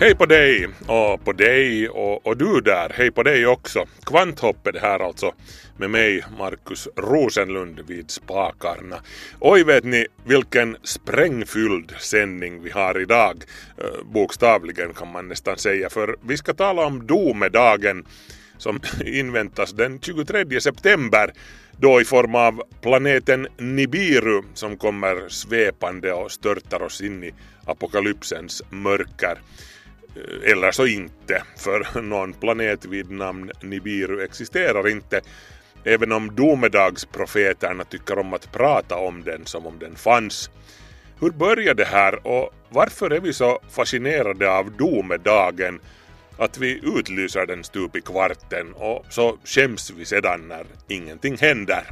Hej på dig och på dig och, och du där. Hej på dig också. Kvanthopp är det här alltså med mig, Markus Rosenlund vid spakarna. Oj vet ni vilken sprängfylld sändning vi har idag. Eh, Bokstavligen kan man nästan säga för vi ska tala om domedagen som inväntas den 23 september då i form av planeten Nibiru som kommer svepande och störtar oss in i apokalypsens mörker. Eh, eller så inte, för någon planet vid namn Nibiru existerar inte även om domedagsprofeterna tycker om att prata om den som om den fanns. Hur började det här och varför är vi så fascinerade av domedagen att vi utlyser den stup i kvarten och så skäms vi sedan när ingenting händer?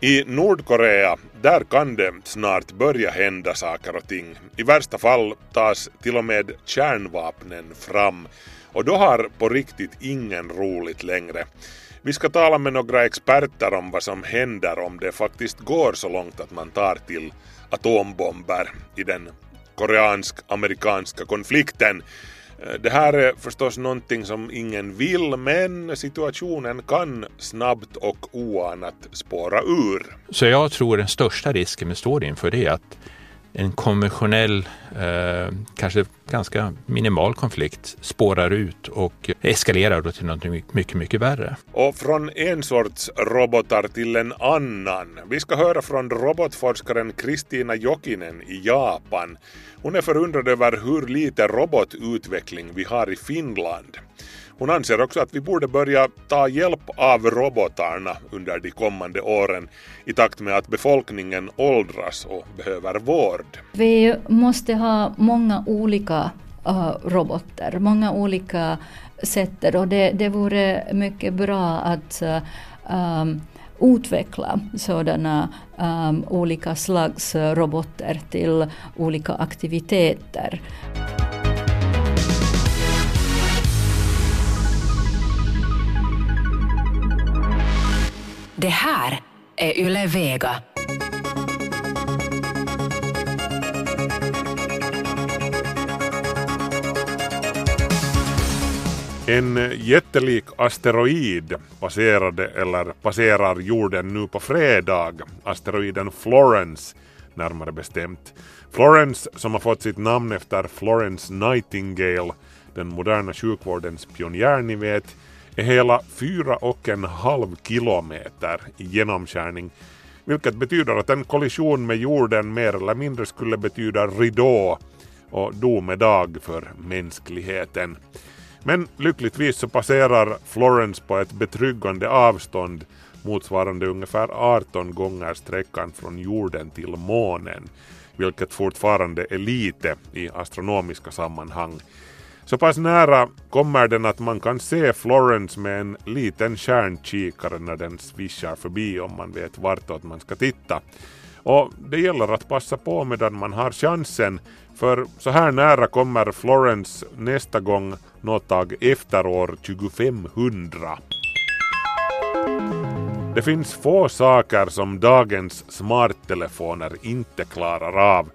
I Nordkorea, där kan det snart börja hända saker och ting. I värsta fall tas till och med kärnvapnen fram och då har på riktigt ingen roligt längre. Vi ska tala med några experter om vad som händer om det faktiskt går så långt att man tar till atombomber i den koreansk-amerikanska konflikten. Eh, det här är förstås någonting som ingen vill men situationen kan snabbt och oanat spåra ur. Så jag tror den största risken vi står inför det är att en konventionell, eh, kanske ganska minimal konflikt spårar ut och eskalerar då till något mycket, mycket värre. Och från en sorts robotar till en annan. Vi ska höra från robotforskaren Kristina Jokinen i Japan. Hon är förundrad över hur lite robotutveckling vi har i Finland. Hon anser också att vi borde börja ta hjälp av robotarna under de kommande åren i takt med att befolkningen åldras och behöver vård. Vi måste ha många olika eh, robotar, många olika sätt och det, det vore mycket bra att um, utveckla sådana um, olika slags robotar till olika aktiviteter. Det här är Yle Vega. En jättelik asteroid passerade eller passerar jorden nu på fredag. Asteroiden Florence närmare bestämt. Florence som har fått sitt namn efter Florence Nightingale, den moderna sjukvårdens pionjär ni vet, är hela fyra och en halv kilometer i genomskärning. Vilket betyder att en kollision med jorden mer eller mindre skulle betyda ridå och domedag för mänskligheten. Men lyckligtvis så passerar Florence på ett betryggande avstånd motsvarande ungefär 18 gånger sträckan från jorden till månen, vilket fortfarande är lite i astronomiska sammanhang. Så pass nära kommer den att man kan se Florence med en liten stjärnkikare när den svischar förbi om man vet vartåt man ska titta. Och det gäller att passa på medan man har chansen för så här nära kommer Florence nästa gång något tag efter år 2500. Det finns få saker som dagens smarttelefoner inte klarar av.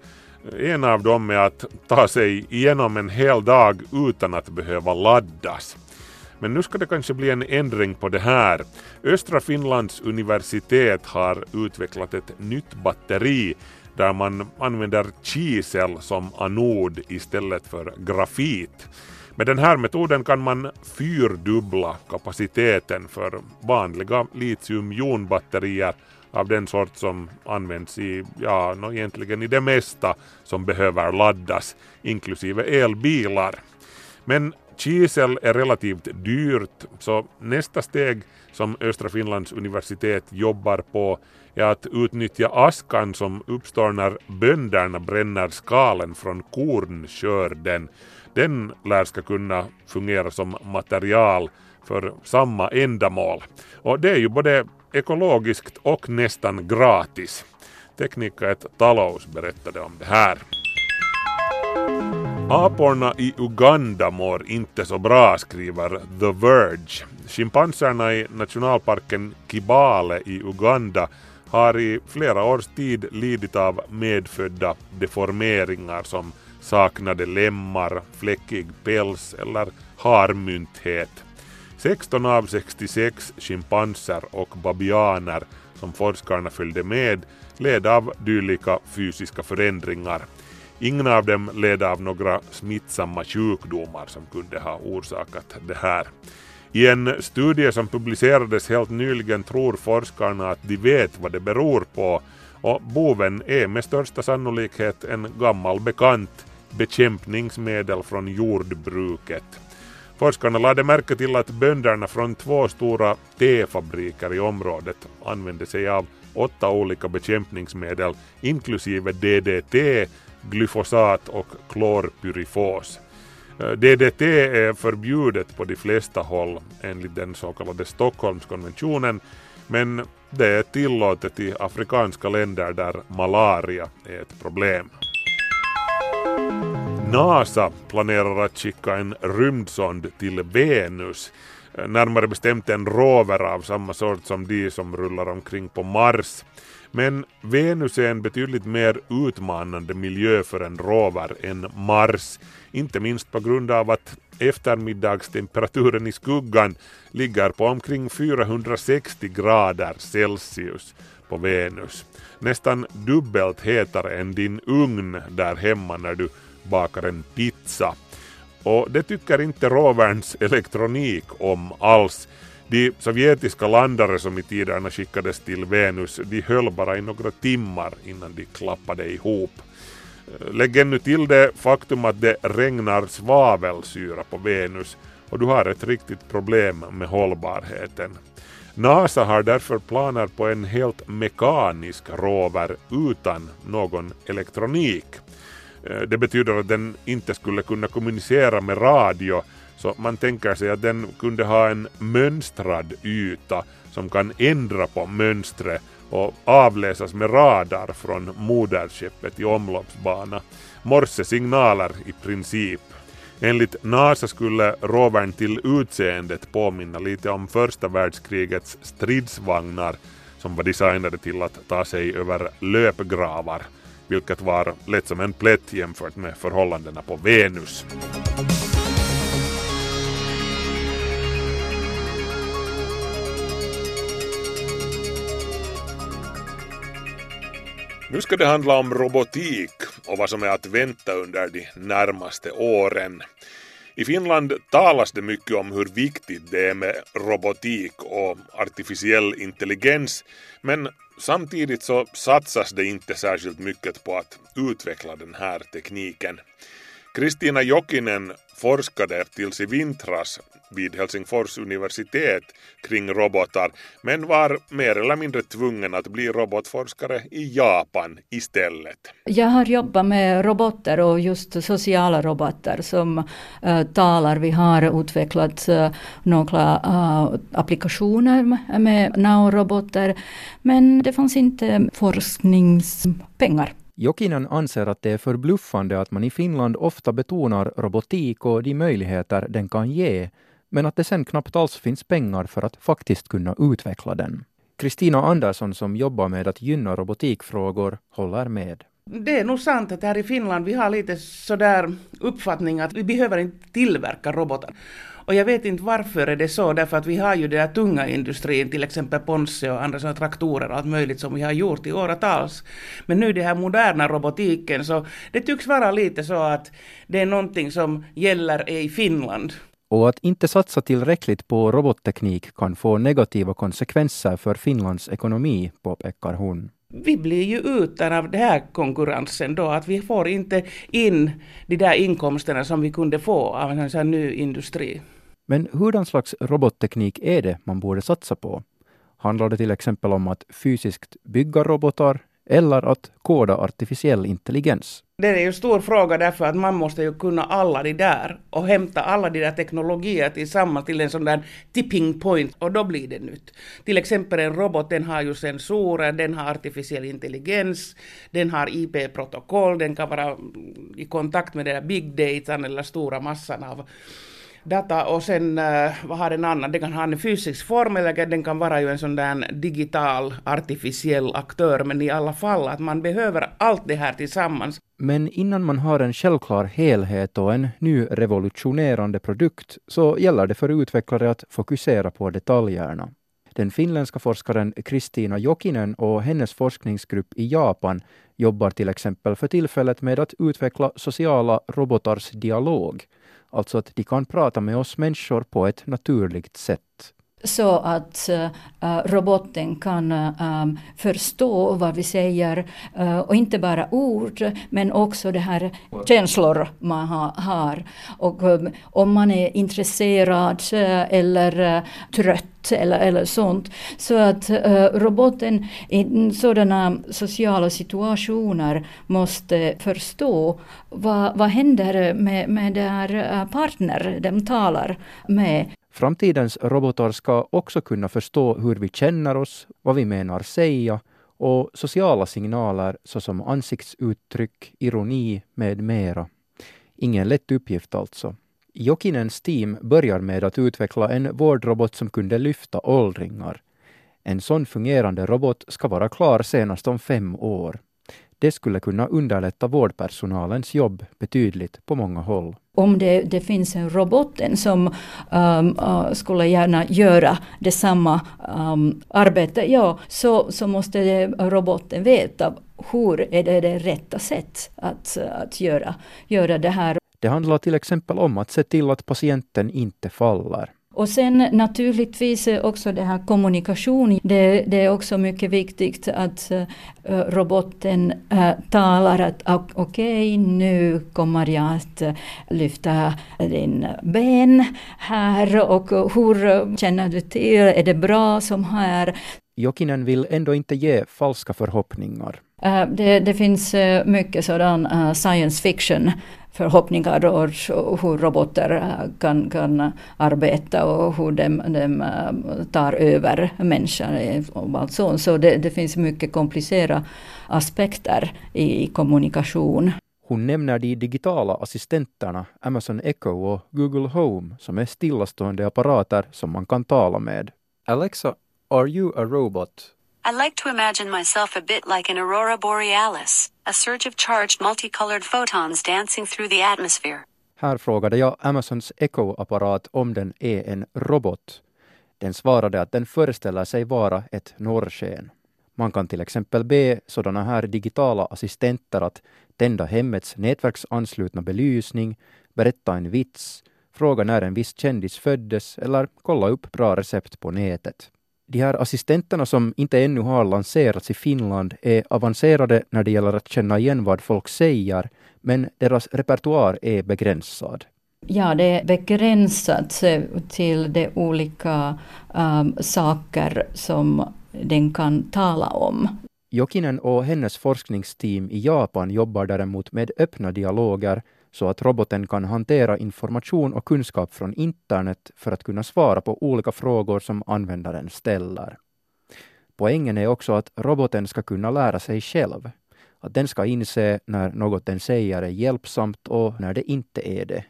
En av dem är att ta sig igenom en hel dag utan att behöva laddas. Men nu ska det kanske bli en ändring på det här. Östra Finlands universitet har utvecklat ett nytt batteri där man använder kisel som anod istället för grafit. Med den här metoden kan man fyrdubbla kapaciteten för vanliga litiumjonbatterier av den sort som används i, ja, no, egentligen i det mesta som behöver laddas, inklusive elbilar. Men kisel är relativt dyrt, så nästa steg som Östra Finlands universitet jobbar på är att utnyttja askan som uppstår när bönderna bränner skalen från kornskörden. Den lär ska kunna fungera som material för samma ändamål. Och det är ju både ekologiskt och nästan gratis. Teknika ett Talous berättade om det här. Aporna i Uganda mår inte så bra, skriver The Verge. Schimpanserna i nationalparken Kibale i Uganda har i flera års tid lidit av medfödda deformeringar som saknade lemmar, fläckig päls eller harmynthet. 16 av 66 schimpanser och babianer som forskarna följde med led av dylika fysiska förändringar. Ingen av dem led av några smittsamma sjukdomar som kunde ha orsakat det här. I en studie som publicerades helt nyligen tror forskarna att de vet vad det beror på och boven är med största sannolikhet en gammal bekant bekämpningsmedel från jordbruket. Forskarna lade märke till att bönderna från två stora tefabriker i området använde sig av åtta olika bekämpningsmedel inklusive DDT, glyfosat och klorpyrifos. Eh, DDT är förbjudet på de flesta håll enligt den så kallade Stockholmskonventionen men det är tillåtet i afrikanska länder där malaria är ett problem. NASA planerar att skicka en rymdsond till Venus, närmare bestämt en rover av samma sort som de som rullar omkring på Mars. Men Venus är en betydligt mer utmanande miljö för en rover än Mars, inte minst på grund av att eftermiddagstemperaturen i skuggan ligger på omkring 460 grader Celsius på Venus. Nästan dubbelt hetare än din ugn där hemma när du bakar en pizza. Och det tycker inte roverns elektronik om alls. De sovjetiska landare som i tiderna skickades till Venus, de höll bara i några timmar innan de klappade ihop. Eh, lägg ännu till det faktum att det regnar svavelsyra på Venus och du har ett riktigt problem med hållbarheten. NASA har därför planer på en helt mekanisk rover utan någon elektronik. Eh, det betyder att den inte skulle kunna kommunicera med radio så man tänker sig att den kunde ha en mönstrad yta som kan ändra på mönstret och avläsas med radar från moderskeppet i omloppsbana. Morsesignaler i princip. Enligt NASA skulle rovern till utseendet påminna lite om första världskrigets stridsvagnar som var designade till att ta sig över löpgravar, vilket var lätt som en plätt jämfört med förhållandena på Venus. Nu ska det handla om robotik och vad som är att vänta under de närmaste åren. I Finland talas det mycket om hur viktigt det är med robotik och artificiell intelligens men samtidigt så satsas det inte särskilt mycket på att utveckla den här tekniken. Kristina Jokinen forskade tills i vintras vid Helsingfors universitet kring robotar men var mer eller mindre tvungen att bli robotforskare i Japan istället. Jag har jobbat med robotar och just sociala robotar som äh, talar. Vi har utvecklat äh, några äh, applikationer med Nao-robotar men det fanns inte forskningspengar. Jokinen anser att det är förbluffande att man i Finland ofta betonar robotik och de möjligheter den kan ge, men att det sen knappt alls finns pengar för att faktiskt kunna utveckla den. Kristina Andersson som jobbar med att gynna robotikfrågor håller med. Det är nog sant att här i Finland vi har lite sådär uppfattning att vi behöver inte tillverka robotar. Och jag vet inte varför är det så, därför att vi har ju den här tunga industrin, till exempel Ponsse och andra sådana traktorer och allt möjligt som vi har gjort i åratals. Men nu den här moderna robotiken, så det tycks vara lite så att det är någonting som gäller i Finland. Och att inte satsa tillräckligt på robotteknik kan få negativa konsekvenser för Finlands ekonomi, påpekar hon. Vi blir ju utan av den här konkurrensen då, att vi får inte in de där inkomsterna som vi kunde få av en sån här ny industri. Men hurdan slags robotteknik är det man borde satsa på? Handlar det till exempel om att fysiskt bygga robotar eller att koda artificiell intelligens? Det är ju en stor fråga därför att man måste ju kunna alla de där och hämta alla de där teknologier tillsammans till en sån där tipping point och då blir det nytt. Till exempel en robot den har ju sensorer, den har artificiell intelligens, den har IP-protokoll, den kan vara i kontakt med den där big datan eller stora massan av data och sen uh, vad har den annan? Den kan ha en fysisk form eller den kan vara ju en sån där digital artificiell aktör men i alla fall att man behöver allt det här tillsammans. Men innan man har en självklar helhet och en ny revolutionerande produkt så gäller det för utvecklare att fokusera på detaljerna. Den finländska forskaren Kristina Jokinen och hennes forskningsgrupp i Japan jobbar till exempel för tillfället med att utveckla sociala robotars dialog Alltså att de kan prata med oss människor på ett naturligt sätt. Så att uh, roboten kan uh, förstå vad vi säger uh, och inte bara ord men också det här känslor man ha, har. Och om man är intresserad eller trött eller, eller sånt. Så att roboten i sådana sociala situationer måste förstå vad, vad händer med, med där partner de talar med. Framtidens robotar ska också kunna förstå hur vi känner oss, vad vi menar säga och sociala signaler såsom ansiktsuttryck, ironi med mera. Ingen lätt uppgift alltså. Jokinens team börjar med att utveckla en vårdrobot som kunde lyfta åldringar. En sån fungerande robot ska vara klar senast om fem år. Det skulle kunna underlätta vårdpersonalens jobb betydligt på många håll. Om det, det finns en roboten som um, uh, skulle gärna göra detsamma um, arbete, ja, så, så måste roboten veta hur är det det rätta sätt att, att göra, göra det här. Det handlar till exempel om att se till att patienten inte faller. Och sen naturligtvis också det här kommunikation. Det, det är också mycket viktigt att uh, roboten uh, talar att okej, okay, nu kommer jag att eh, lyfta din ben här och hur känner du till, är det bra som här? Jokinen vill ändå inte ge falska förhoppningar. Det, det, finns mycket sådan science fiction förhoppningar och hur robotar kan, kan arbeta och hur de, de tar över människan och allt sånt. Så det, det finns mycket komplicerade aspekter i kommunikation. Hon nämner de digitala assistenterna Amazon Echo och Google Home som är stillastående apparater som man kan tala med. Alexa, are you a robot? I like to imagine myself a bit like an aurora borealis, a surge of charged multicolored photons dancing through the atmosphere. Här frågade jag Amazons Echo-apparat om den är en robot. Den svarade att den föreställer sig vara ett norrsken. Man kan till exempel be sådana här digitala assistenter att tända hemmets nätverksanslutna belysning, berätta en vits, fråga när en viss kändis föddes eller kolla upp bra recept på nätet de här assistenterna som inte ännu har lanserats i Finland är avancerade när det gäller att känna igen vad folk säger, men deras repertoar är begränsad. Ja, det är begränsat till de olika um, saker som den kan tala om. Jokinen och hennes forskningsteam i Japan jobbar däremot med öppna dialoger så att roboten kan hantera information och kunskap från internet för att kunna svara på olika frågor som användaren ställer. Poängen är också att roboten ska kunna lära sig själv. Att den ska inse när något den säger är hjälpsamt och när det inte är det.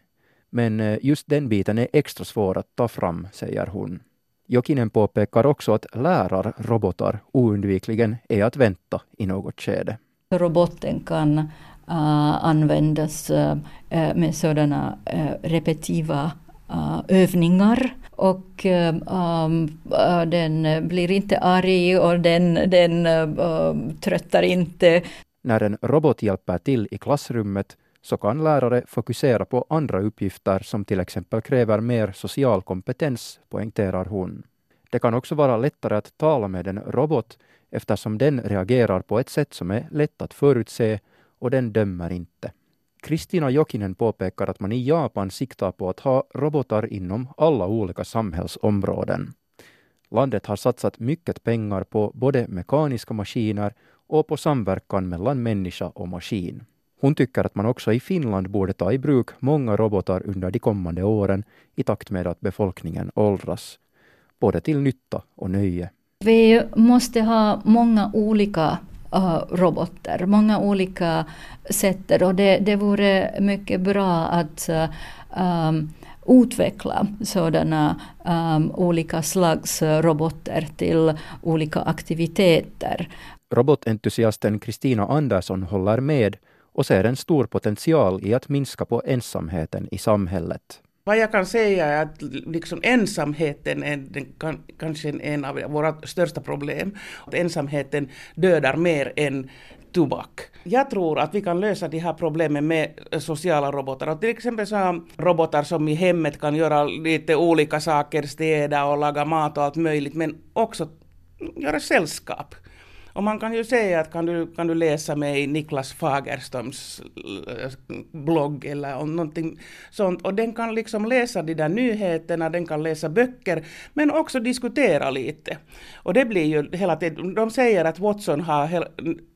Men eh, just den biten är extra svår att ta fram, säger hon. Jokinen påpekar också att lärarrobotar oundvikligen är att vänta i något skede. Roboten kan Eh, användas uh, med sådana uh, repetitiva övningar och um, den blir inte arg och den, den um, tröttar inte. När en robot hjälper till i klassrummet så kan lärare fokusera på andra uppgifter som till exempel kräver mer social kompetens, poängterar hon. Det kan också vara lättare att tala med en robot eftersom den reagerar på ett sätt som är lätt att förutse och den dömer inte. Kristina Jokinen påpekar att man i Japan siktar på att ha robotar inom alla olika samhällsområden. Landet har satsat mycket pengar på både mekaniska maskiner och på samverkan mellan människa och maskin. Hon tycker att man också i Finland borde ta i bruk många robotar under de kommande åren i takt med att befolkningen åldras, både till nytta och nöje. Vi måste ha många olika Eh, uh, robotar, många olika sätt och det, det vore mycket bra att um, utveckla sådana um, olika slags robotar till olika aktiviteter. Robotentusiasten Kristina Andersson håller med och ser en stor potential i att minska på ensamheten i samhället. Vad jag kan säga är att liksom ensamheten är den, kan, kanske en av våra största problem. Att ensamheten dödar mer än tobak. Jag tror att vi kan lösa de här problemen med sociala robotar. Och till exempel så robotar som i hemmet kan göra lite olika saker, städa och laga mat och allt möjligt, men också göra sällskap. Och man kan ju säga att kan du, kan du läsa mig i Niklas Fagerströms eh, blogg eller om någonting sånt. Och den kan liksom läsa de där nyheterna, den kan läsa böcker, men också diskutera lite. Och det blir ju hela tiden, de säger att Watson har,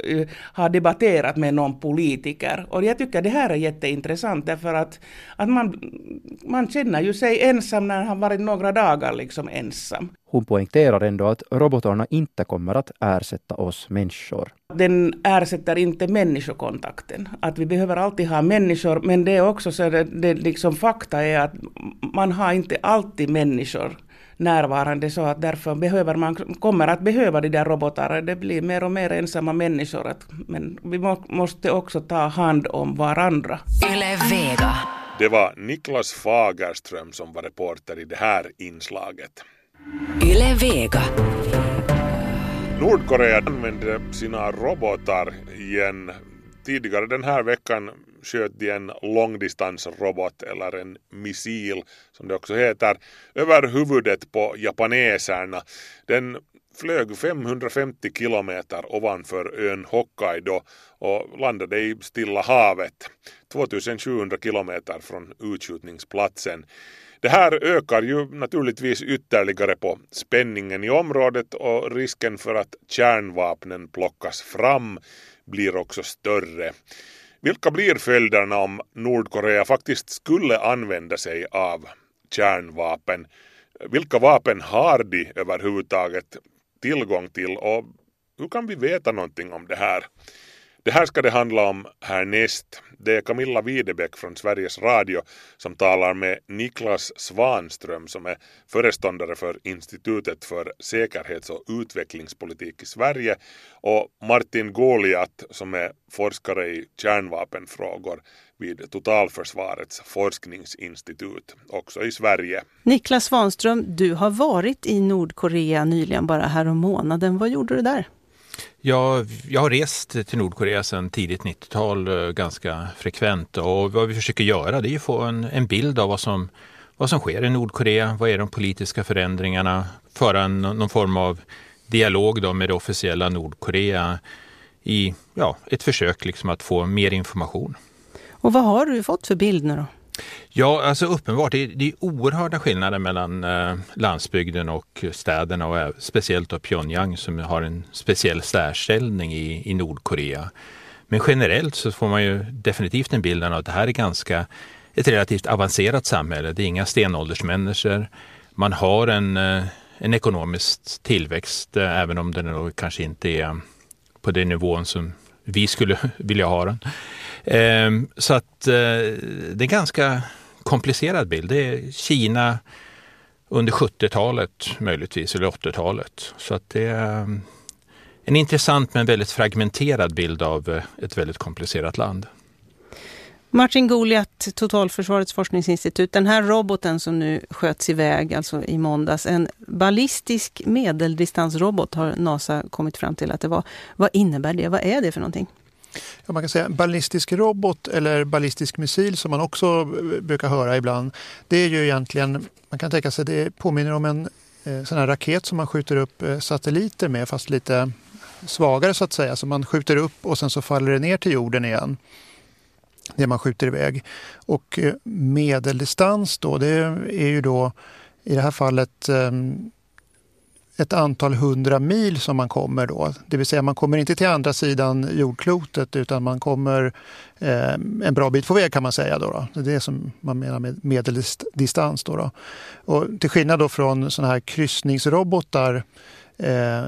eh, har debatterat med någon politiker. Och jag tycker det här är jätteintressant därför att, att man, man känner ju sig ensam när han varit några dagar liksom ensam. Hon poängterar ändå att robotarna inte kommer att ersätta oss människor. Den ersätter inte människokontakten. Att vi behöver alltid ha människor, men det är också så att det liksom fakta är att man har inte alltid människor närvarande så att därför behöver man, kommer att behöva de där robotarna. Det blir mer och mer ensamma människor. Att, men vi må, måste också ta hand om varandra. Det var Niklas Fagerström som var reporter i det här inslaget. Yle Vega. Nordkorea använde sina robotar igen. Tidigare den här veckan sköt de en långdistansrobot eller en missil som det också heter över huvudet på japaneserna. Den flög 550 kilometer ovanför ön Hokkaido och landade i Stilla havet 2700 kilometer från utskjutningsplatsen. Det här ökar ju naturligtvis ytterligare på spänningen i området och risken för att kärnvapnen plockas fram blir också större. Vilka blir följderna om Nordkorea faktiskt skulle använda sig av kärnvapen? Vilka vapen har de överhuvudtaget tillgång till och hur kan vi veta någonting om det här? Det här ska det handla om härnäst. Det är Camilla Widebäck från Sveriges Radio som talar med Niklas Svanström som är föreståndare för Institutet för säkerhets och utvecklingspolitik i Sverige och Martin Goliat som är forskare i kärnvapenfrågor vid Totalförsvarets forskningsinstitut, också i Sverige. Niklas Svanström, du har varit i Nordkorea nyligen, bara här om månaden. Vad gjorde du där? Jag, jag har rest till Nordkorea sedan tidigt 90-tal eh, ganska frekvent och vad vi försöker göra det är att få en, en bild av vad som, vad som sker i Nordkorea. Vad är de politiska förändringarna? Föra en, någon form av dialog då med det officiella Nordkorea i ja, ett försök liksom att få mer information. Och vad har du fått för bild nu då? Ja, alltså uppenbart. Det är, det är oerhörda skillnader mellan eh, landsbygden och städerna och speciellt då Pyongyang som har en speciell särställning i, i Nordkorea. Men generellt så får man ju definitivt en bild av att det här är ganska ett relativt avancerat samhälle. Det är inga stenåldersmänniskor. Man har en, eh, en ekonomisk tillväxt, eh, även om den kanske inte är på den nivån som vi skulle vilja ha den. Ehm, så att eh, det är en ganska komplicerad bild. Det är Kina under 70-talet möjligtvis, eller 80-talet. Så att det är ehm, en intressant men väldigt fragmenterad bild av eh, ett väldigt komplicerat land. Martin Goliat, Totalförsvarets forskningsinstitut. Den här roboten som nu sköts iväg, alltså i måndags, en ballistisk medeldistansrobot har NASA kommit fram till att det var. Vad innebär det? Vad är det för någonting? Ja, man kan säga ballistisk robot eller ballistisk missil som man också brukar höra ibland. Det är ju egentligen, man kan tänka sig det påminner om en eh, sån här raket som man skjuter upp eh, satelliter med fast lite svagare så att säga. Så man skjuter upp och sen så faller det ner till jorden igen. Det man skjuter iväg. Och eh, medeldistans då, det är ju då i det här fallet ehm, ett antal hundra mil som man kommer då. Det vill säga man kommer inte till andra sidan jordklotet utan man kommer eh, en bra bit på väg kan man säga. Då, då. Det är det som man menar med medeldistans. Då, då. Och till skillnad då från sådana här kryssningsrobotar eh,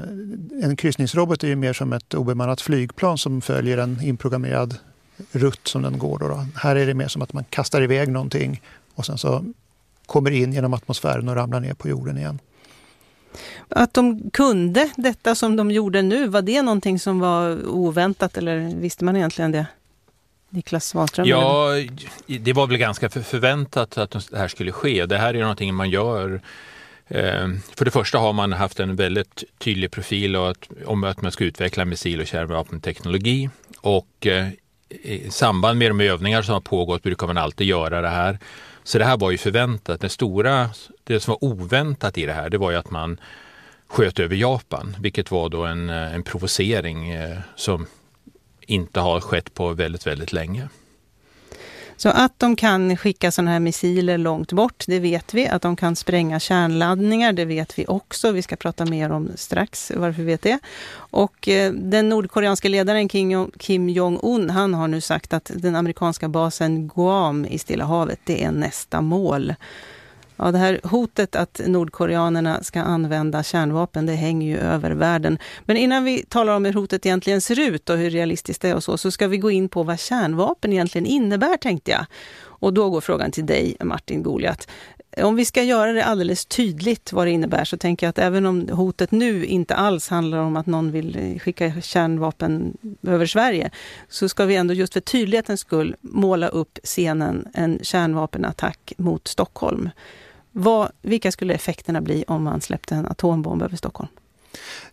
en kryssningsrobot är ju mer som ett obemannat flygplan som följer en inprogrammerad rutt som den går. Då, då. Här är det mer som att man kastar iväg någonting och sen så kommer in genom atmosfären och ramlar ner på jorden igen. Att de kunde detta som de gjorde nu, var det någonting som var oväntat eller visste man egentligen det? Niklas Svanström? Ja, det var väl ganska förväntat att det här skulle ske. Det här är någonting man gör eh, för det första har man haft en väldigt tydlig profil om att man ska utveckla missil och kärnvapenteknologi och eh, i samband med de övningar som har pågått brukar man alltid göra det här. Så det här var ju förväntat. Det stora, det som var oväntat i det här, det var ju att man sköt över Japan, vilket var då en, en provocering eh, som inte har skett på väldigt, väldigt länge. Så att de kan skicka sådana här missiler långt bort, det vet vi. Att de kan spränga kärnladdningar, det vet vi också. Vi ska prata mer om strax varför vi vet det. Och eh, den nordkoreanska ledaren Kim Jong-Un, han har nu sagt att den amerikanska basen Guam i Stilla havet, det är nästa mål. Ja, det här hotet att nordkoreanerna ska använda kärnvapen, det hänger ju över världen. Men innan vi talar om hur hotet egentligen ser ut och hur realistiskt det är och så, så ska vi gå in på vad kärnvapen egentligen innebär, tänkte jag. Och då går frågan till dig, Martin Goliat. Om vi ska göra det alldeles tydligt vad det innebär, så tänker jag att även om hotet nu inte alls handlar om att någon vill skicka kärnvapen över Sverige, så ska vi ändå just för tydlighetens skull måla upp scenen en kärnvapenattack mot Stockholm. Vad, vilka skulle effekterna bli om man släppte en atombomb över Stockholm?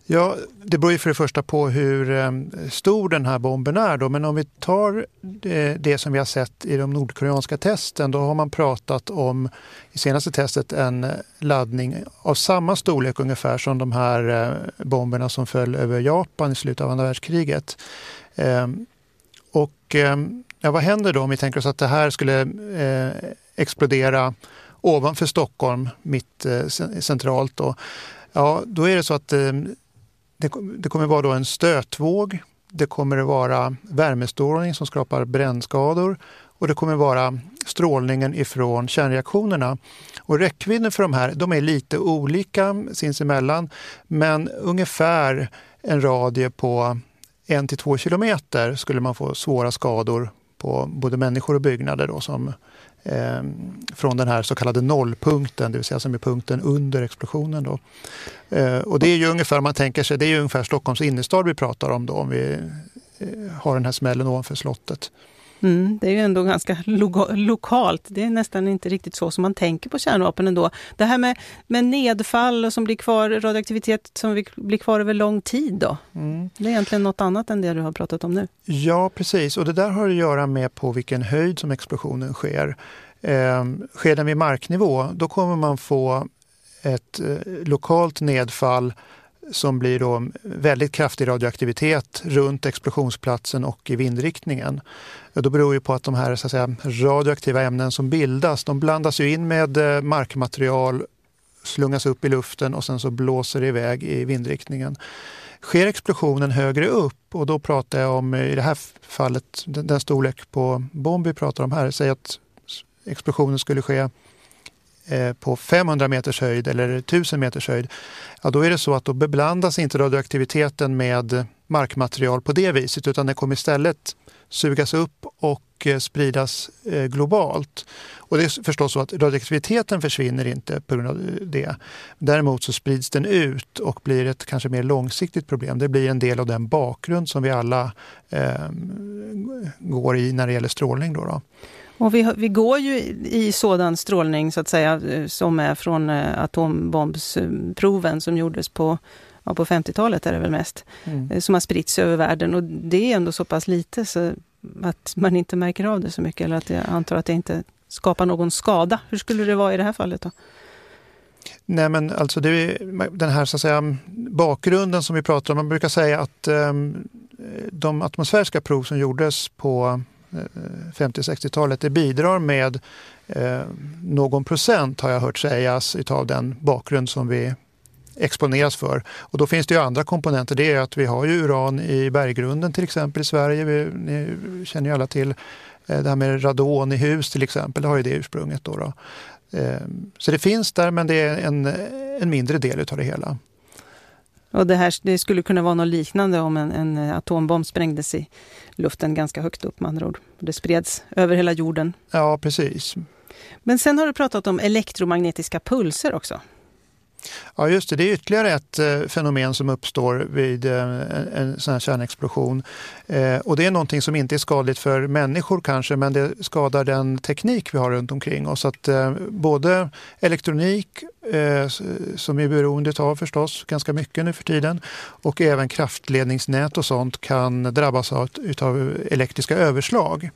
Ja, det beror ju för det första på hur eh, stor den här bomben är. Då. Men om vi tar eh, det, som vi har sett i de nordkoreanska testen, då har man pratat om i senaste testet en eh, laddning av samma storlek ungefär som de här bomberna som föll över Japan i slutet av andra världskriget. Ehm, och ehm, ja, vad händer då om vi tänker oss att det här skulle explodera ovanför Stockholm, mitt eh, centralt. Då. Ja, då är det så att eh, det, det kommer vara då en stötvåg. Det kommer att vara värmestrålning som skapar brännskador och det kommer vara strålningen ifrån kärnreaktionerna. Och räckvidden för de här de är lite olika sinsemellan men ungefär en radie på en till två kilometer skulle man få svåra skador på både människor och byggnader då, som eh, från den här så kallade nollpunkten, det vill säga som är punkten under explosionen. Då. Eh, och det är ju ungefär, man tänker sig, det är ungefär Stockholms innerstad vi pratar om då, om vi eh, har den här smällen ovanför slottet. Mm, det är ju ändå ganska lo lokalt. Det är nästan inte riktigt så som man tänker på kärnvapen ändå. Det här med, med nedfall som blir kvar, radioaktivitet som blir kvar över lång tid då? Mm. Det är egentligen något annat än det du har pratat om nu. Ja, precis. Och det där har att göra med på vilken höjd som explosionen sker. Eh, sker den vid marknivå, då kommer man få ett eh, lokalt nedfall som blir då väldigt kraftig radioaktivitet runt explosionsplatsen och i vindriktningen. Då beror ju på att de här så att säga, radioaktiva ämnen som bildas, de blandas ju in med eh, markmaterial, slungas upp i luften och sen så blåser det iväg i vindriktningen. Sker explosionen högre upp, och då pratar jag om i det här fallet den storlek på bomb vi pratar om här, säg att explosionen skulle ske Eh, på 500 meters höjd eller 1000 meters höjd, ja, då är det så att då beblandas inte radioaktiviteten med markmaterial på det viset utan den kommer istället sugas upp och eh, spridas eh, globalt. Och det är förstås så att radioaktiviteten försvinner inte på grund av det. Däremot så sprids den ut och blir ett kanske mer långsiktigt problem. Det blir en del av den bakgrund som vi alla eh, går i när det gäller strålning. Då, då. Och vi, vi går ju i sådan strålning så att säga som är från eh, atombombsproven som gjordes på, ja, på 50-talet är det väl mest, mm. Eh, som har spritts över världen och det är ändå så pass lite så att man inte märker av det så mycket eller att jag antar att det inte skapar någon skada. Hur skulle det vara i det här fallet då? Nej men alltså det är den här så att säga, bakgrunden som vi pratar om. Man brukar säga att um, de atmosfäriska prov som gjordes på Eh, eh, 50-60-talet det bidrar med eh, någon procent har jag hört sägas utav den bakgrund som vi exponeras för. Och då finns det ju andra komponenter. Det är att vi har ju uran i berggrunden till exempel i Sverige. Vi, ni känner ju alla till eh, det här med radon i hus till exempel. Det har ju det ursprunget. Då, då. Eh, så det finns där men det är en, en mindre del utav det hela. Och det, här, det skulle kunna vara något liknande om en, en atombomb sprängdes i luften ganska högt upp med andra ord. Det spreds över hela jorden. Ja, precis. Men sen har du pratat om elektromagnetiska pulser också. Ja just det, det är ytterligare ett eh, fenomen som uppstår vid eh, en sån här kärnexplosion. Eh, och det är någonting som inte är skadligt för människor kanske men det skadar den teknik vi har runt omkring oss. Att, eh, både elektronik eh, som vi är beroende av förstås ganska mycket nu för tiden och även kraftledningsnät och sånt kan drabbas av, av eh, elektriska överslag.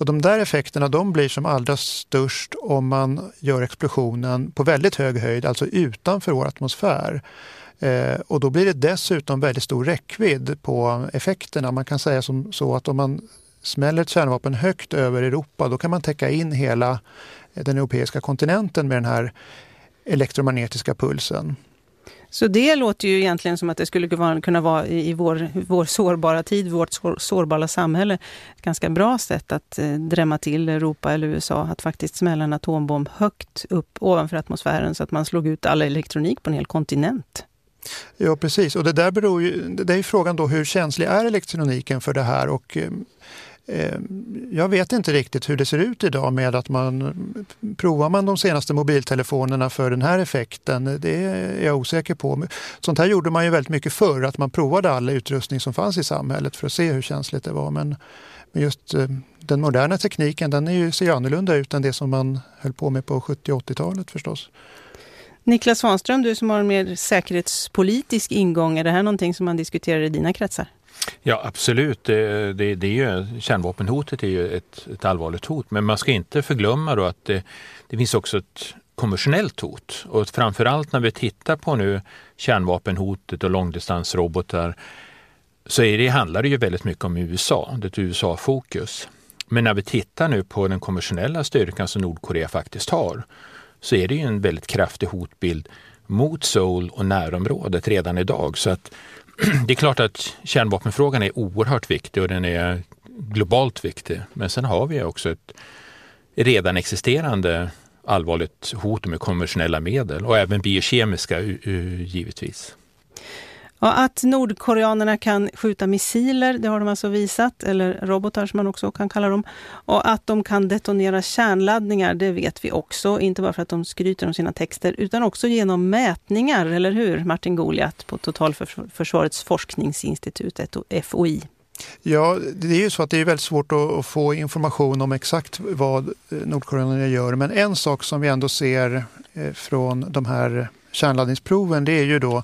Och de där effekterna de blir som allra störst om man gör explosionen på väldigt hög höjd, alltså utanför vår atmosfär. Eh, och då blir det dessutom väldigt stor räckvidd på effekterna. Man kan säga som så att om man smäller ett kärnvapen högt över Europa då kan man täcka in hela den europeiska kontinenten med den här elektromagnetiska pulsen. Så det låter ju egentligen som att det skulle kunna vara i vår, vår sårbara tid, vårt sårbara samhälle, ett ganska bra sätt att eh, drämma till Europa eller USA, att faktiskt smälla en atombomb högt upp ovanför atmosfären så att man slog ut all elektronik på en hel kontinent. Ja precis och det där beror ju, det är ju frågan då hur känslig är elektroniken för det här och Eh, Eh, jag vet inte riktigt hur det ser ut idag med att man provar man de senaste mobiltelefonerna för den här effekten. Det är jag osäker på. Sånt här gjorde man ju väldigt mycket förr, att man provade all utrustning som fanns i samhället för att se hur känsligt det var. Men, just eh, den moderna tekniken den är ju, ser ju annorlunda ut än det som man höll på med på 70 80-talet förstås. Niklas Svanström, du som har en mer säkerhetspolitisk ingång, är det här någonting som man diskuterar i dina kretsar? Ja absolut, det, det, det är ju, kärnvapenhotet är ju ett, ett, allvarligt hot. Men man ska inte förglömma då att det, det finns också ett konventionellt hot. Och framförallt när vi tittar på nu kärnvapenhotet och långdistansrobotar så är det, handlar det ju väldigt mycket om USA, det är ett USA-fokus. Men när vi tittar nu på den konventionella styrkan som Nordkorea faktiskt har så är det ju en väldigt kraftig hotbild mot Seoul och närområdet redan idag. Så att det är klart att kärnvapenfrågan är oerhört viktig och den är globalt viktig. Men sen har vi också ett redan existerande allvarligt hot med konventionella medel och även biokemiska givetvis. Ja, att nordkoreanerna kan skjuta missiler, det har de alltså visat, eller robotar som man också kan kalla dem. Och att de kan detonera kärnladdningar, det vet vi också. Inte bara för att de skryter om sina texter, utan också genom mätningar, eller hur Martin Goliat på Totalförsvarets forskningsinstitut, FOI? Ja, det är ju så att det är väldigt svårt att få information om exakt vad eh, nordkoreanerna gör. Men en sak som vi ändå ser eh, från de här kärnladdningsproven det är ju då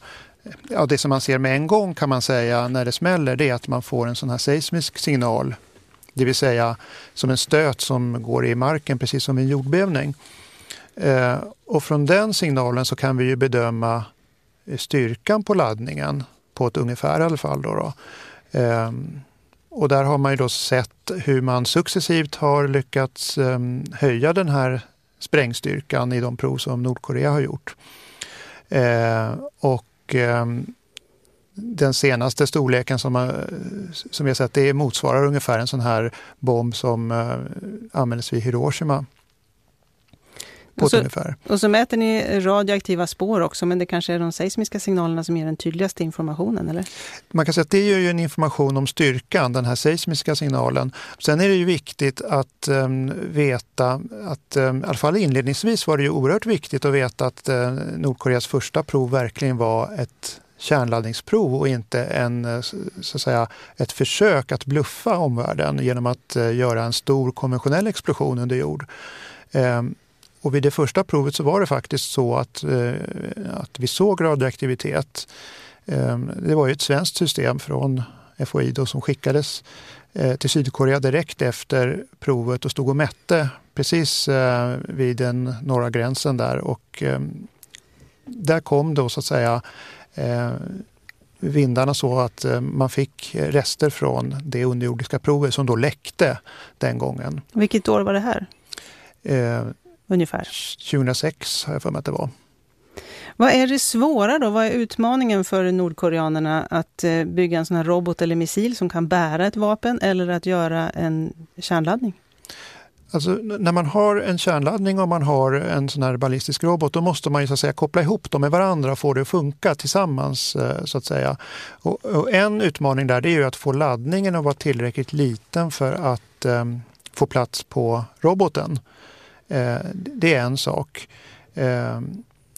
ja, det som man ser med en gång kan man säga när det smäller det är att man får en sån här seismisk signal. Det vill säga som en stöt som går i marken precis som en jordbävning. Eh, och från den signalen så kan vi ju bedöma eh, styrkan på laddningen på ett ungefär i alla fall. Då, då. Eh, och där har man ju då sett hur man successivt har lyckats eh, höja den här sprängstyrkan i de prov som Nordkorea har gjort. Eh, och och ehm, den senaste storleken som, som vi har sett det motsvarar ungefär en sån här bomb som eh, användes vid Hiroshima. Och så, och så, mäter ni radioaktiva spår också, men det kanske är de seismiska signalerna som ger den tydligaste informationen, eller? Man kan säga att det ger ju en information om styrkan, den här seismiska signalen. Sen är det ju viktigt att um, veta att, um, i alla fall inledningsvis var det ju oerhört viktigt att veta att uh, Nordkoreas första prov verkligen var ett kärnladdningsprov och inte en, eh, så att säga, ett försök att bluffa omvärlden genom att uh, göra en stor konventionell explosion under jord. Och vid det första provet så var det faktiskt så att, eh, att vi såg radioaktivitet. Eh, det var ju ett svenskt system från FOI då som skickades eh, till Sydkorea direkt efter provet och stod och mätte precis vid den norra gränsen där och där kom då så att säga eh, vindarna så att eh, man fick rester från det underjordiska provet som då läckte den gången. Vilket år var det här? Ungefär? 2006 har jag för mig att det var. Vad är det svåra då? Vad är utmaningen för nordkoreanerna att eh, bygga en sån här robot eller missil som kan bära ett vapen eller att göra en kärnladdning? Alltså, när man har en kärnladdning och man har en sån här ballistisk robot då måste man ju så att säga koppla ihop dem med varandra och få det att funka tillsammans. eh, så att säga. Och, och en utmaning där det är att få laddningen att vara tillräckligt liten för att eh, få plats på roboten. Eh, det är en sak. Eh,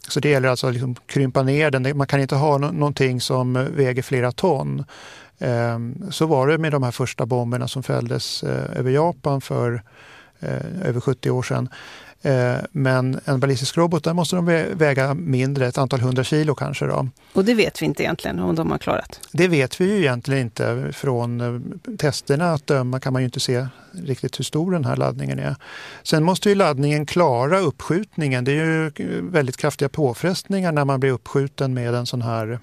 så det gäller alltså att liksom krympa ner den. Man kan inte ha no någonting som väger flera ton. Eh, så var det med de här första bomberna som fälldes eh, över Japan för eh, över 70 år sedan. Eh, men en ballistisk robot, där måste de väga mindre, ett antal hundra kilo kanske. Då. Och det vet vi inte egentligen om de har klarat? Det vet vi ju egentligen inte. Från eh, testerna att döma kan man ju inte se riktigt hur stor den här laddningen är. Sen måste ju laddningen klara uppskjutningen. Det är ju väldigt kraftiga påfrestningar när man blir uppskjuten med en sån här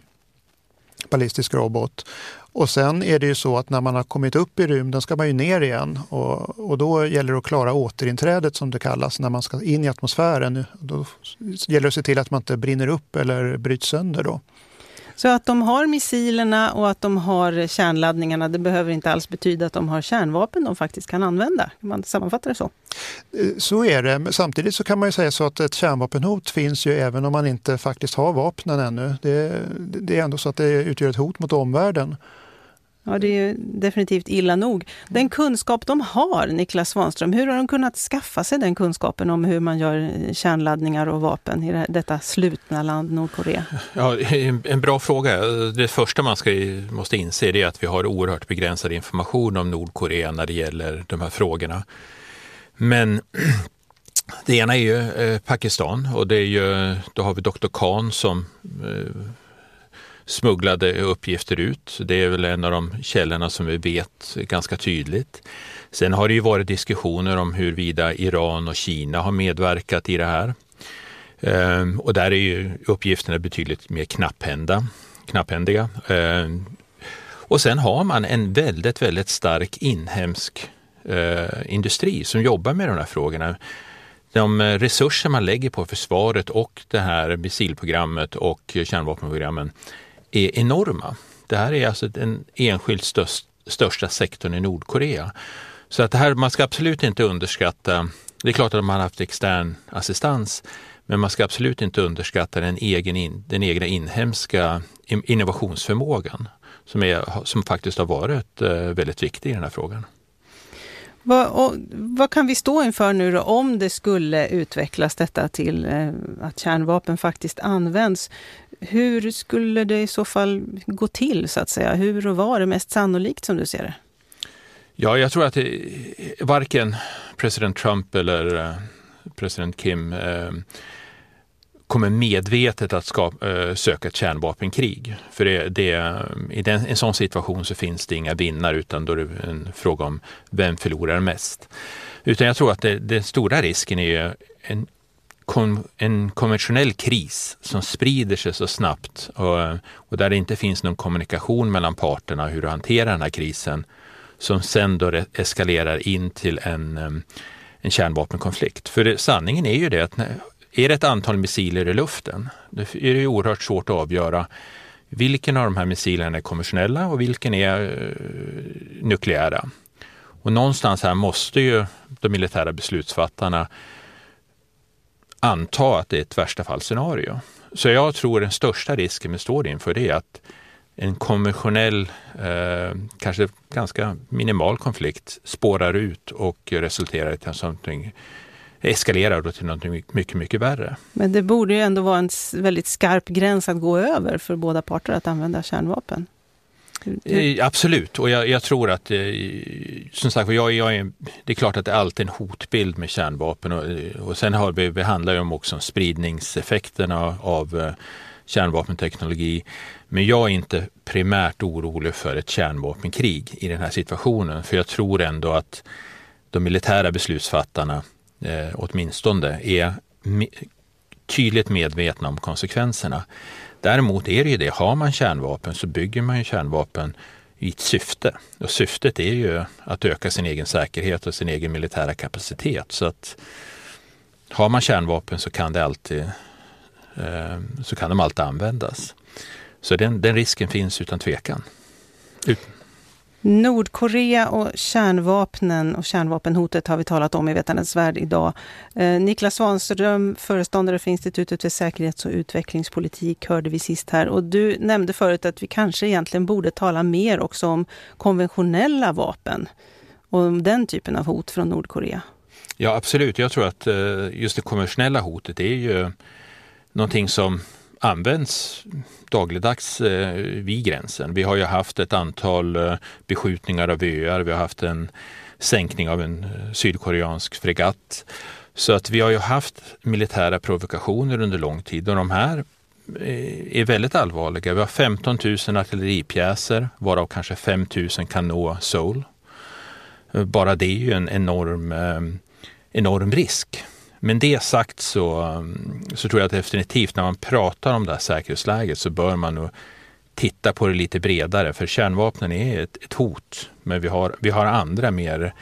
ballistisk robot. Och sen är det ju så att när man har kommit upp i rymden ska man ju ner igen och, och då gäller det att klara återinträdet som det kallas när man ska in i atmosfären. Då gäller det att se till att man inte brinner upp eller bryts sönder då. Så att de har missilerna och att de har kärnladdningarna, det behöver inte alls betyda att de har kärnvapen de faktiskt kan använda. Kan man sammanfatta det så? Så är det. Samtidigt så kan man ju säga så att ett kärnvapenhot finns ju även om man inte faktiskt har vapnen ännu. Det, det är ändå så att det utgör ett hot mot omvärlden. Ja, det är ju definitivt illa nog. Den kunskap de har, Niklas Svanström, hur har de kunnat skaffa sig den kunskapen om hur man gör eh, kärnladdningar och vapen i detta slutna land Nordkorea? Ja, en bra fråga. Det första man ska, måste inse är att vi har oerhört begränsad information om Nordkorea när det gäller de här frågorna. Men det ena är ju eh, Pakistan och det är ju, då har vi Dr. Khan som eh, smugglade uppgifter ut. Det är väl en av de källorna som vi vet ganska tydligt. Sen har det ju varit diskussioner om huruvida Iran och Kina har medverkat i det här. Ehm, och där är ju uppgifterna betydligt mer knapphända, knapphändiga. Ehm, och sen har man en väldigt, väldigt stark inhemsk eh, industri som jobbar med de här frågorna. De eh, resurser man lägger på försvaret och det här missilprogrammet och kärnvapenprogrammen är enorma. Det här är alltså den enskilt störst, största sektorn i Nordkorea. Så att det här, man ska absolut inte underskatta, det är klart att man har haft extern assistans, men man ska absolut inte underskatta den, egen in, den egna inhemska innovationsförmågan som, är, som faktiskt har varit eh, väldigt viktig i den här frågan. Vad, och, vad kan vi stå inför nu då om det skulle utvecklas detta till eh, att kärnvapen faktiskt används? Hur skulle det i så fall gå till så att säga? Hur och var är mest sannolikt som du ser det? Ja, jag tror att det, varken president Trump eller eh, president Kim eh, kommer medvetet att ska, eh, söka ett kärnvapenkrig. För det, det, i den, en sån situation så finns det inga vinnare utan då är det en fråga om vem förlorar mest. Utan jag tror att det, den stora risken är en en konventionell kris som sprider sig så snabbt och, och, där det inte finns någon kommunikation mellan parterna hur att hantera den här krisen som sen då eskalerar in till en, en kärnvapenkonflikt. För det, sanningen är ju det att när, är det ett antal missiler i luften, då är det oerhört svårt att avgöra vilken av de här missilerna är konventionella och vilken är eh, nukleära. Och någonstans här måste ju de militära beslutsfattarna anta att det är ett värsta fall scenario. Så jag tror den största risken vi står inför det är att en konventionell, eh, kanske ganska minimal konflikt spårar ut och resulterar i någonting eskalerar då till något mycket, mycket värre. Men det borde ju ändå vara en väldigt skarp gräns att gå över för båda parter att använda kärnvapen. Eh, absolut, och jag, jag, tror att, eh, som sagt jag, jag är, det är klart att det är alltid en hotbild med kärnvapen och, och sen har vi, vi handlar ju om också om spridningseffekterna av eh, kärnvapenteknologi. Men jag är inte primärt orolig för ett kärnvapenkrig i den här situationen, för jag tror ändå att de militära beslutsfattarna, eh, åtminstone, är tydligt medvetna om konsekvenserna. Däremot är det ju det, har man kärnvapen så bygger man ju kärnvapen i ett syfte. Och syftet är ju att öka sin egen säkerhet och sin egen militära kapacitet. Så att har man kärnvapen så kan, det alltid, eh, så kan de alltid användas. Så den, den risken finns utan tvekan. Ut Nordkorea och kärnvapnen och kärnvapenhotet har vi talat om i Vetandets värld idag. Eh, Niklas Svanström, föreståndare för Institutet för säkerhets och utvecklingspolitik, hörde vi sist här. Och du nämnde förut att vi kanske egentligen borde tala mer också om konventionella vapen och om den typen av hot från Nordkorea. Ja, absolut. Jag tror att eh, just det konventionella hotet är ju någonting som används dagligdags eh, vid gränsen. Vi har ju haft ett antal eh, beskjutningar av öar. Vi har haft en sänkning av en eh, sydkoreansk fregatt. Så att vi har ju haft militära provokationer under lång tid och de här eh, är väldigt allvarliga. Vi har 15 000 artilleripjäser varav kanske 5 000 kan nå Seoul. Eh, bara det är ju en enorm, eh, enorm risk. Men det sagt så, så tror jag att definitivt när man pratar om det här säkerhetsläget så bör man nog titta på det lite bredare. För kärnvapnen är ett, ett hot. Men vi har, vi har andra mer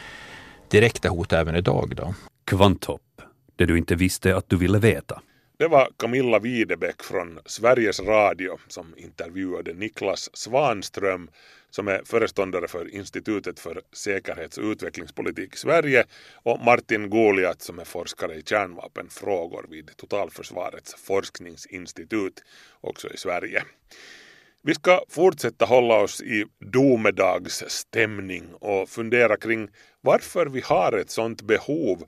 direkta hot även idag. Då. Kvanthopp, det du inte visste att du ville veta. Det var Camilla Videbäck från Sveriges Radio som intervjuade Niklas Svanström som är föreståndare för Institutet för säkerhets och utvecklingspolitik i Sverige och Martin Goliat som är forskare i kärnvapenfrågor vid Totalförsvarets forskningsinstitut också i Sverige. Vi ska fortsätta hålla oss i domedagsstämning och fundera kring varför vi har ett sådant behov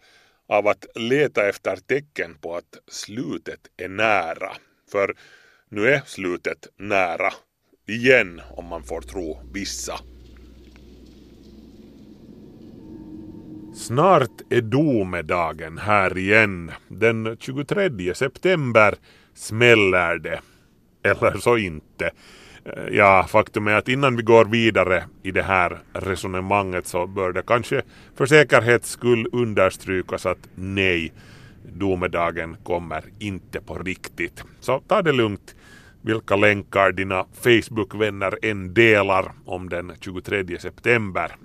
av att leta efter tecken på att slutet är nära. För nu är slutet nära Igen, om man får tro vissa. Snart är domedagen här igen. Den 23 september smäller det. Eller så inte. Ja, faktum är att innan vi går vidare i det här resonemanget så bör det kanske för säkerhets skull understrykas att nej, domedagen kommer inte på riktigt. Så ta det lugnt vilka länkar dina Facebook-vänner än delar om den 23 september.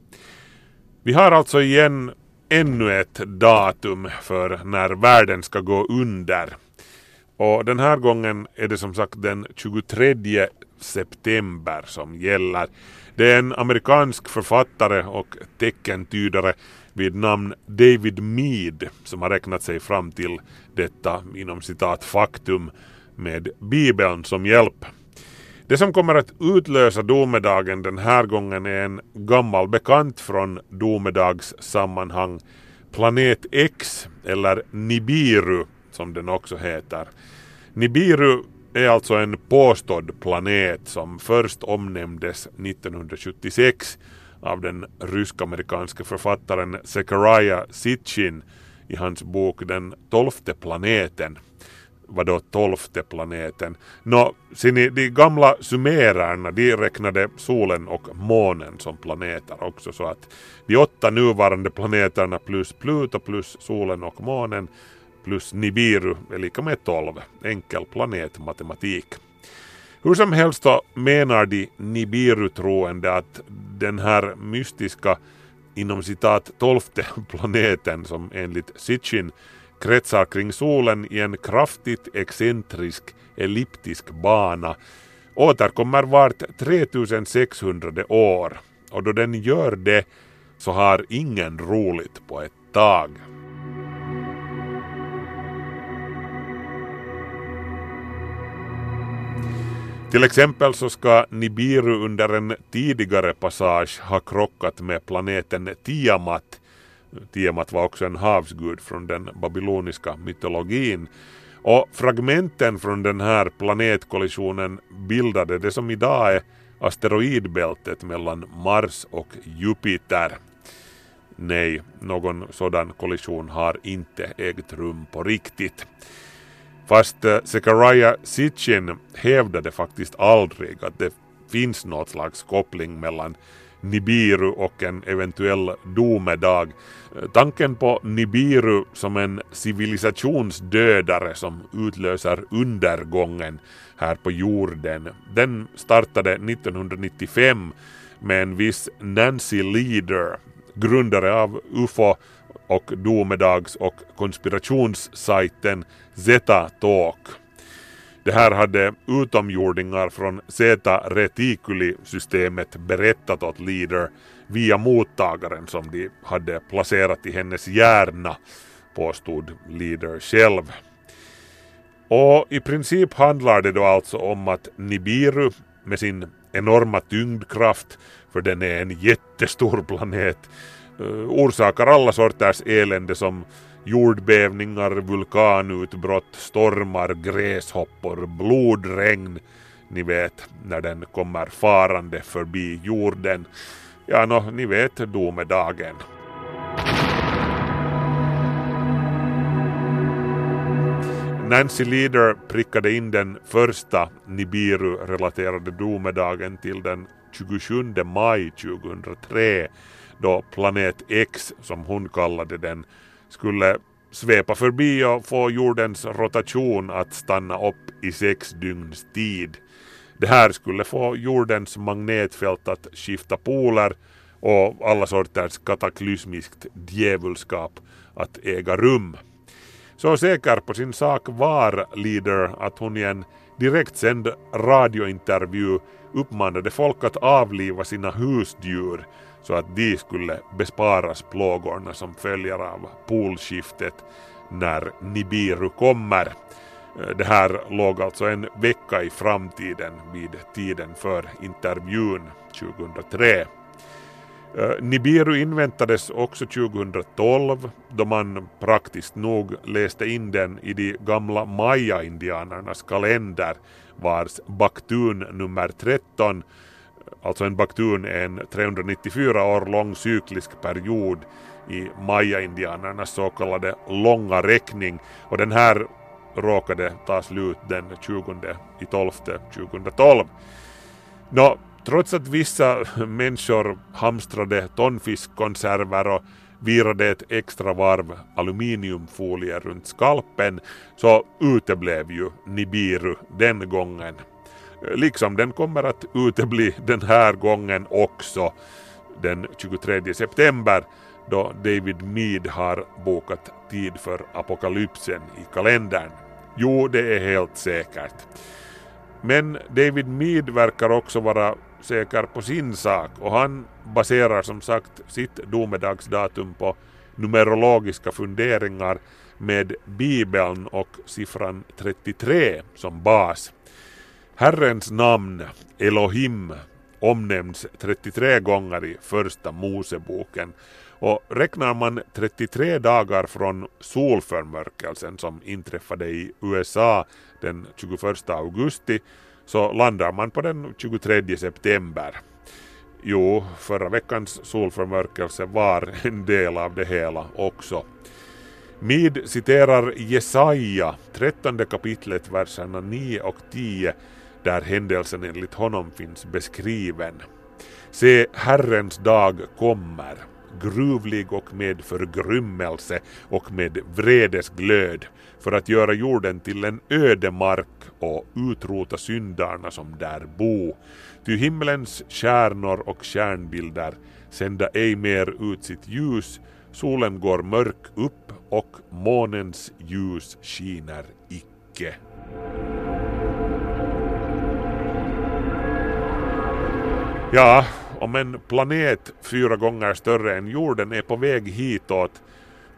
Vi har alltså igen ännu ett datum för när världen ska gå under. Och den här gången är det som sagt den 23 september som gäller. Det är en amerikansk författare och teckentydare vid namn David Mead som har räknat sig fram till detta inom citat faktum med Bibeln som hjälp. Det som kommer att utlösa domedagen den här gången är en gammal bekant från domedagssammanhang, Planet X eller Nibiru som den också heter. Nibiru är alltså en påstådd planet som först omnämndes 1976 av den rysk-amerikanske författaren Zechariah Sitchin i hans bok Den tolfte planeten vadå tolfte planeten. Nå, ser ni, de gamla sumererna de räknade solen och månen som planeter också så att de åtta nuvarande planeterna plus Pluto plus solen och månen plus Nibiru är lika med tolv. Enkel planetmatematik. Hur som helst så menar de Nibiru-troende att den här mystiska inom citat tolfte planeten som enligt Sitchin kretsar kring solen i en kraftigt excentrisk elliptisk bana. Återkommer vart 3600 år. Och då den gör det så har ingen roligt på ett tag. Till exempel så ska Nibiru under en tidigare passage ha krockat med planeten Tiamat. Tiamat var också en havsgud från den babyloniska mytologin. Och fragmenten från den här planetkollisionen bildade det som idag är asteroidbältet mellan Mars och Jupiter. Nej, någon sådan kollision har inte ägt rum på riktigt. Fast eh, Zechariah Sitchin hävdade faktiskt aldrig att det finns något slags koppling mellan Nibiru och en eventuell domedag. Tanken på Nibiru som en civilisationsdödare som utlöser undergången här på jorden, den startade 1995 med en viss Nancy Leader, grundare av UFO och domedags och konspirationssajten Zeta Talk. Det här hade utomjordingar från Zeta Reticuli-systemet berättat åt Leader via mottagaren som de hade placerat i hennes hjärna, påstod Leader själv. Och i princip handlar det då alltså om att Nibiru med sin enorma tyngdkraft, för den är en jättestor planet, eh, orsakar alla sorters elände som jordbävningar, vulkanutbrott, stormar, gräshoppor, blodregn. Ni vet när den kommer farande förbi jorden. Ja, no, ni vet domedagen. Nancy Leader prickade in den första Nibiru-relaterade domedagen till den 27 maj 2003 då planet X, som hon kallade den, skulle svepa förbi och få jordens rotation att stanna upp i sex dygns tid. Det här skulle få jordens magnetfält att skifta poler och alla sorters kataklysmiskt djävulskap att äga rum. Så säker på sin sak var Leader att hon i en direktsänd radiointervju uppmanade folk att avliva sina husdjur så att de skulle besparas plågorna som följer av polskiftet när Nibiru kommer. Eh, det här låg alltså en vecka i framtiden vid tiden för intervjun 2003. Eh, Nibiru inväntades också 2012 då man praktiskt nog läste in den i de gamla maya-indianernas kalender vars baktun nummer 13 Alltså en baktun är en 394 år lång cyklisk period i maya-indianernas så kallade långa räkning och den här råkade ta slut den 20 i 12 2012. Nå, trots att vissa människor hamstrade tonfiskkonserver och virade ett extra varv aluminiumfolie runt skalpen så uteblev ju Nibiru den gången. Liksom den kommer att utebli den här gången också den 23 september då David Mead har bokat tid för apokalypsen i kalendern. Jo, det är helt säkert. Men David Mead verkar också vara säker på sin sak och han baserar som sagt sitt domedagsdatum på numerologiska funderingar med Bibeln och siffran 33 som bas. Herrens namn, Elohim, omnämns 33 gånger i första Moseboken och räknar man 33 dagar från solförmörkelsen som inträffade i USA den 21 augusti så landar man på den 23 september. Jo, förra veckans solförmörkelse var en del av det hela också. Mid citerar Jesaja, 13 kapitlet, verserna 9 och 10 där händelsen enligt honom finns beskriven. Se, Herrens dag kommer, gruvlig och med förgrymmelse och med vredesglöd, för att göra jorden till en ödemark och utrota syndarna som där bo. Ty himlens stjärnor och stjärnbilder sända ej mer ut sitt ljus, solen går mörk upp och månens ljus skiner icke. Ja, om en planet fyra gånger större än jorden är på väg hitåt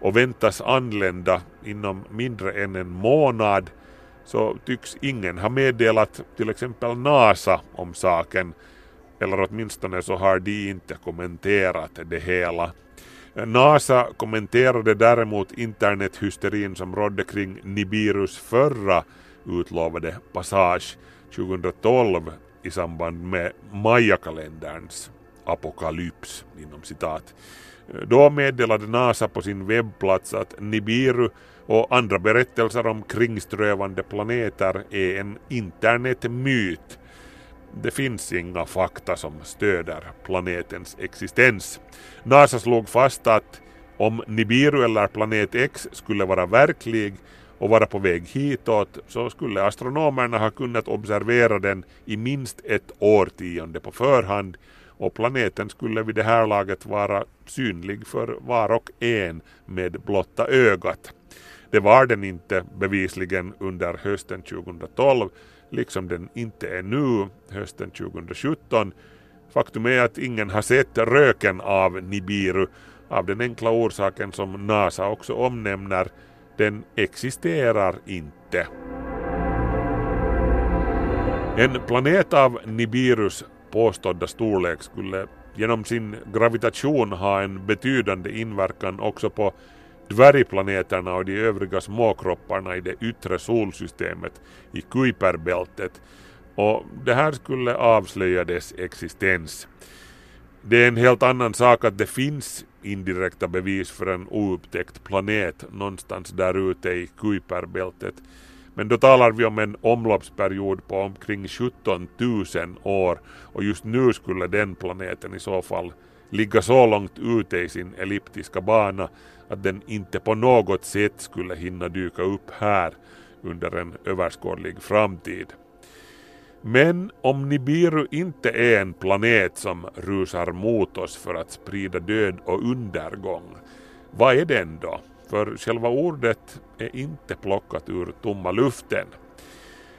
och väntas anlända inom mindre än en månad så tycks ingen ha meddelat till exempel NASA om saken eller åtminstone så har de inte kommenterat det hela. NASA kommenterade däremot internethysterin som rådde kring Nibirus förra utlovade passage 2012 i samband med Maya-kalenderns apokalyps inom citat. Då meddelade NASA på sin webbplats att Nibiru och andra berättelser om kringströvande planeter är en internetmyt. det finns inga fakta som stöder planetens existens. NASA slog fast att om Nibiru eller planet X skulle vara verklig och vara på väg hitåt så skulle astronomerna ha kunnat observera den i minst ett årtionde på förhand och planeten skulle vid det här laget vara synlig för var och en med blotta ögat. Det var den inte bevisligen under hösten 2012 liksom den inte är nu hösten 2017. Faktum är att ingen har sett röken av Nibiru av den enkla orsaken som NASA också omnämner, den existerar inte. En planet av Nibirus påstådda storlek skulle genom sin gravitation ha en betydande inverkan också på dvärgplaneterna och de övriga småkropparna i det yttre solsystemet i Kuiperbältet och det här skulle avslöja dess existens. Det är en helt annan sak att det finns indirekta bevis för en oupptäckt planet någonstans där ute i Kuiperbältet. Men då talar vi om en omloppsperiod på omkring 17 000 år och just nu skulle den planeten i så fall ligga så långt ute i sin elliptiska bana att den inte på något sätt skulle hinna dyka upp här under en överskådlig framtid. Men om Nibiru inte är en planet som rusar mot oss för att sprida död och undergång, vad är den då? För själva ordet är inte plockat ur tomma luften.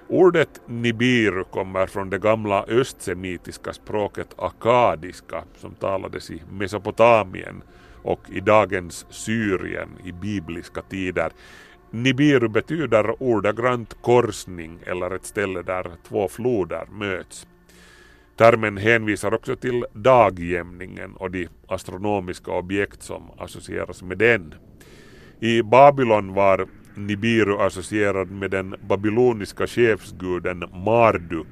Ordet Nibiru kommer från det gamla östsemitiska språket akadiska som talades i Mesopotamien och i dagens Syrien i bibliska tider. Nibiru betyder ordagrant korsning eller ett ställe där två floder möts. Termen hänvisar också till dagjämningen och de astronomiska objekt som associeras med den. I Babylon var Nibiru associerad med den babyloniska chefsguden Marduk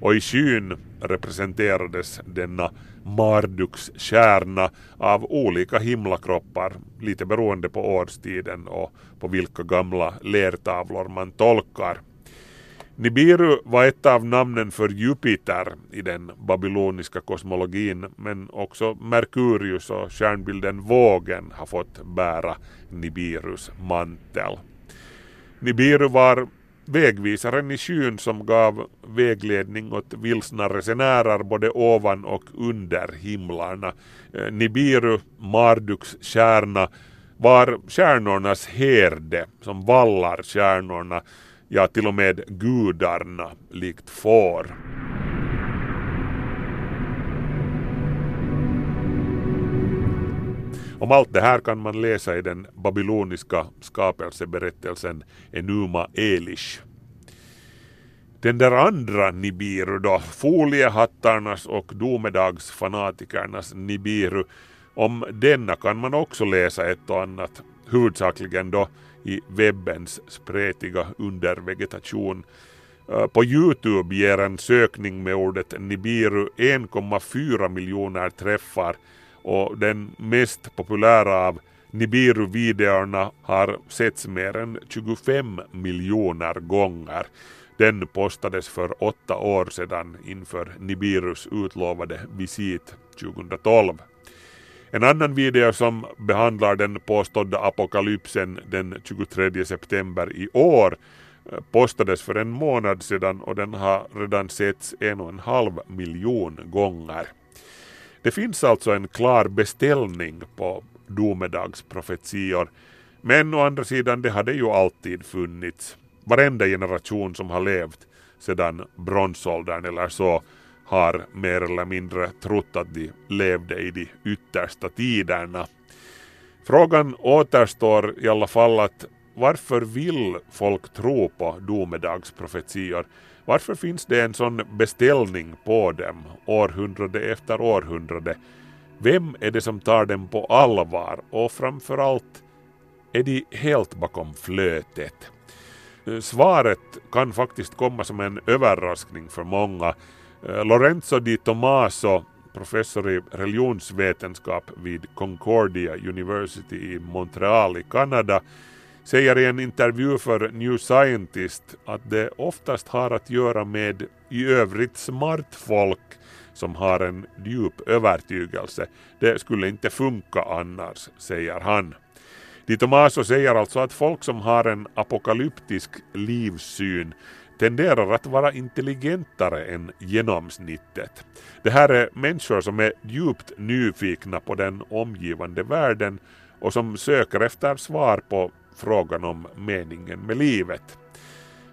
och i skyn representerades denna Marduks kärna av olika himlakroppar, lite beroende på årstiden och på vilka gamla lertavlor man tolkar. Nibiru var ett av namnen för Jupiter i den babyloniska kosmologin men också Merkurius och stjärnbilden vågen har fått bära Nibirus mantel. Nibiru var vägvisaren i skyn som gav vägledning åt vilsna resenärer både ovan och under himlarna. Eh, Nibiru, Marduks stjärna, var stjärnornas herde som vallar stjärnorna, ja till och med gudarna, likt får. Om allt det här kan man läsa i den babyloniska skapelseberättelsen Enuma Elish. Den där andra Nibiru då, foliehattarnas och domedagsfanatikernas Nibiru, om denna kan man också läsa ett och annat, huvudsakligen då i webbens spretiga undervegetation. Eh, på Youtube ger en sökning med ordet Nibiru 1,4 miljoner träffar och den mest populära av Nibiru-videorna har setts mer än 25 miljoner gånger. Den postades för åtta år sedan inför Nibirus utlovade visit 2012. En annan video som behandlar den påstådda apokalypsen den 23 september i år eh, postades för en månad sedan och den har redan setts en och en halv miljon gånger. Det finns alltså en klar beställning på domedagsprofetior men å andra sidan det hade ju alltid funnits. Varenda generation som har levt sedan bronsåldern eller så har mer eller mindre trott att de levde i de yttersta tiderna. Frågan återstår i alla fall att varför vill folk tro på domedagsprofetior? Varför finns det en sån beställning på dem århundrade efter århundrade? Vem är det som tar dem på allvar och framförallt är de helt bakom flötet? Eh, svaret kan faktiskt komma som en överraskning för många. Eh, Lorenzo di Tomaso, professor i religionsvetenskap vid Concordia University i Montreal i Kanada, säger i en intervju för New Scientist att det oftast har att göra med i övrigt smart folk som har en djup övertygelse. Det skulle inte funka annars, säger han. Di Tomaso säger alltså att folk som har en apokalyptisk livssyn tenderar att vara intelligentare än genomsnittet. Det här är människor som är djupt nyfikna på den omgivande världen och som söker efter svar på frågan om meningen med livet.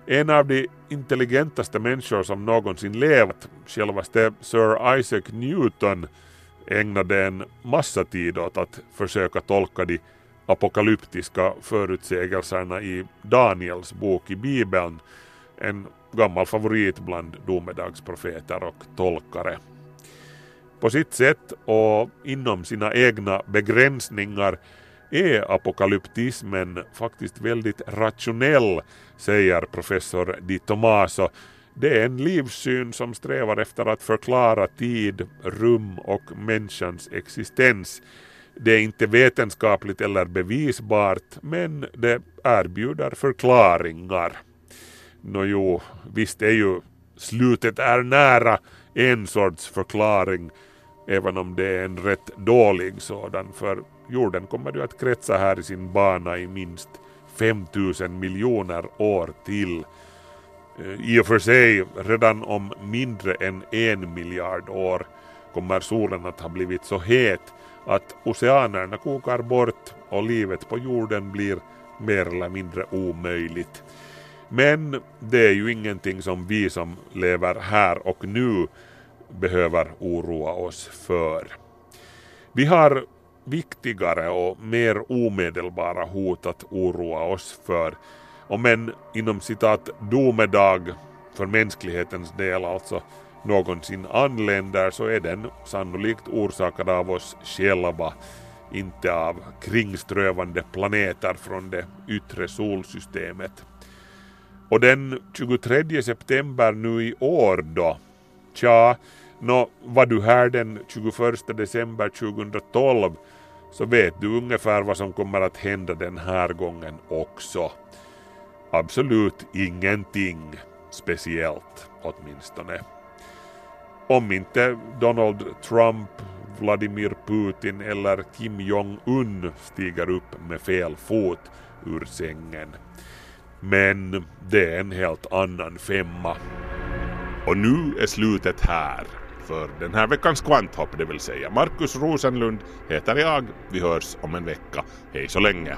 En av de intelligentaste människor som någonsin levt, självaste Sir Isaac Newton, ägnade en massa tid åt att försöka tolka de apokalyptiska förutsägelserna i Daniels bok i Bibeln, en gammal favorit bland domedagsprofeter och tolkare. På sitt sätt och inom sina egna begränsningar är apokalyptismen faktiskt väldigt rationell, säger professor Di Tomaso. Det är en livssyn som strävar efter att förklara tid, rum och människans existens. Det är inte vetenskapligt eller bevisbart, men det erbjuder förklaringar. Nåjo, visst är ju slutet är nära en sorts förklaring, även om det är en rätt dålig sådan, för jorden kommer ju att kretsa här i sin bana i minst 5000 miljoner år till. Eh, I och för sig, redan om mindre än en miljard år kommer solen att ha blivit så het att oceanerna kokar bort och livet på jorden blir mer eller mindre omöjligt. Men det är ju ingenting som vi som lever här och nu behöver oroa oss för. Vi har viktigare och mer omedelbara hot att oroa oss för. Om en inom citat domedag för mänsklighetens del alltså någonsin anländer så är den sannolikt orsakad av oss själva, inte av kringströvande planeter från det yttre solsystemet. Och den 23 september nu i år då? Tja, nå var du här den 21 december 2012 så vet du ungefär vad som kommer att hända den här gången också. Absolut ingenting speciellt åtminstone. Om inte Donald Trump, Vladimir Putin eller Kim Jong-Un stiger upp med fel fot ur sängen. Men det är en helt annan femma. Och nu är slutet här för den här veckans kvanthopp, det vill säga Markus Rosenlund heter jag. Vi hörs om en vecka. Hej så länge!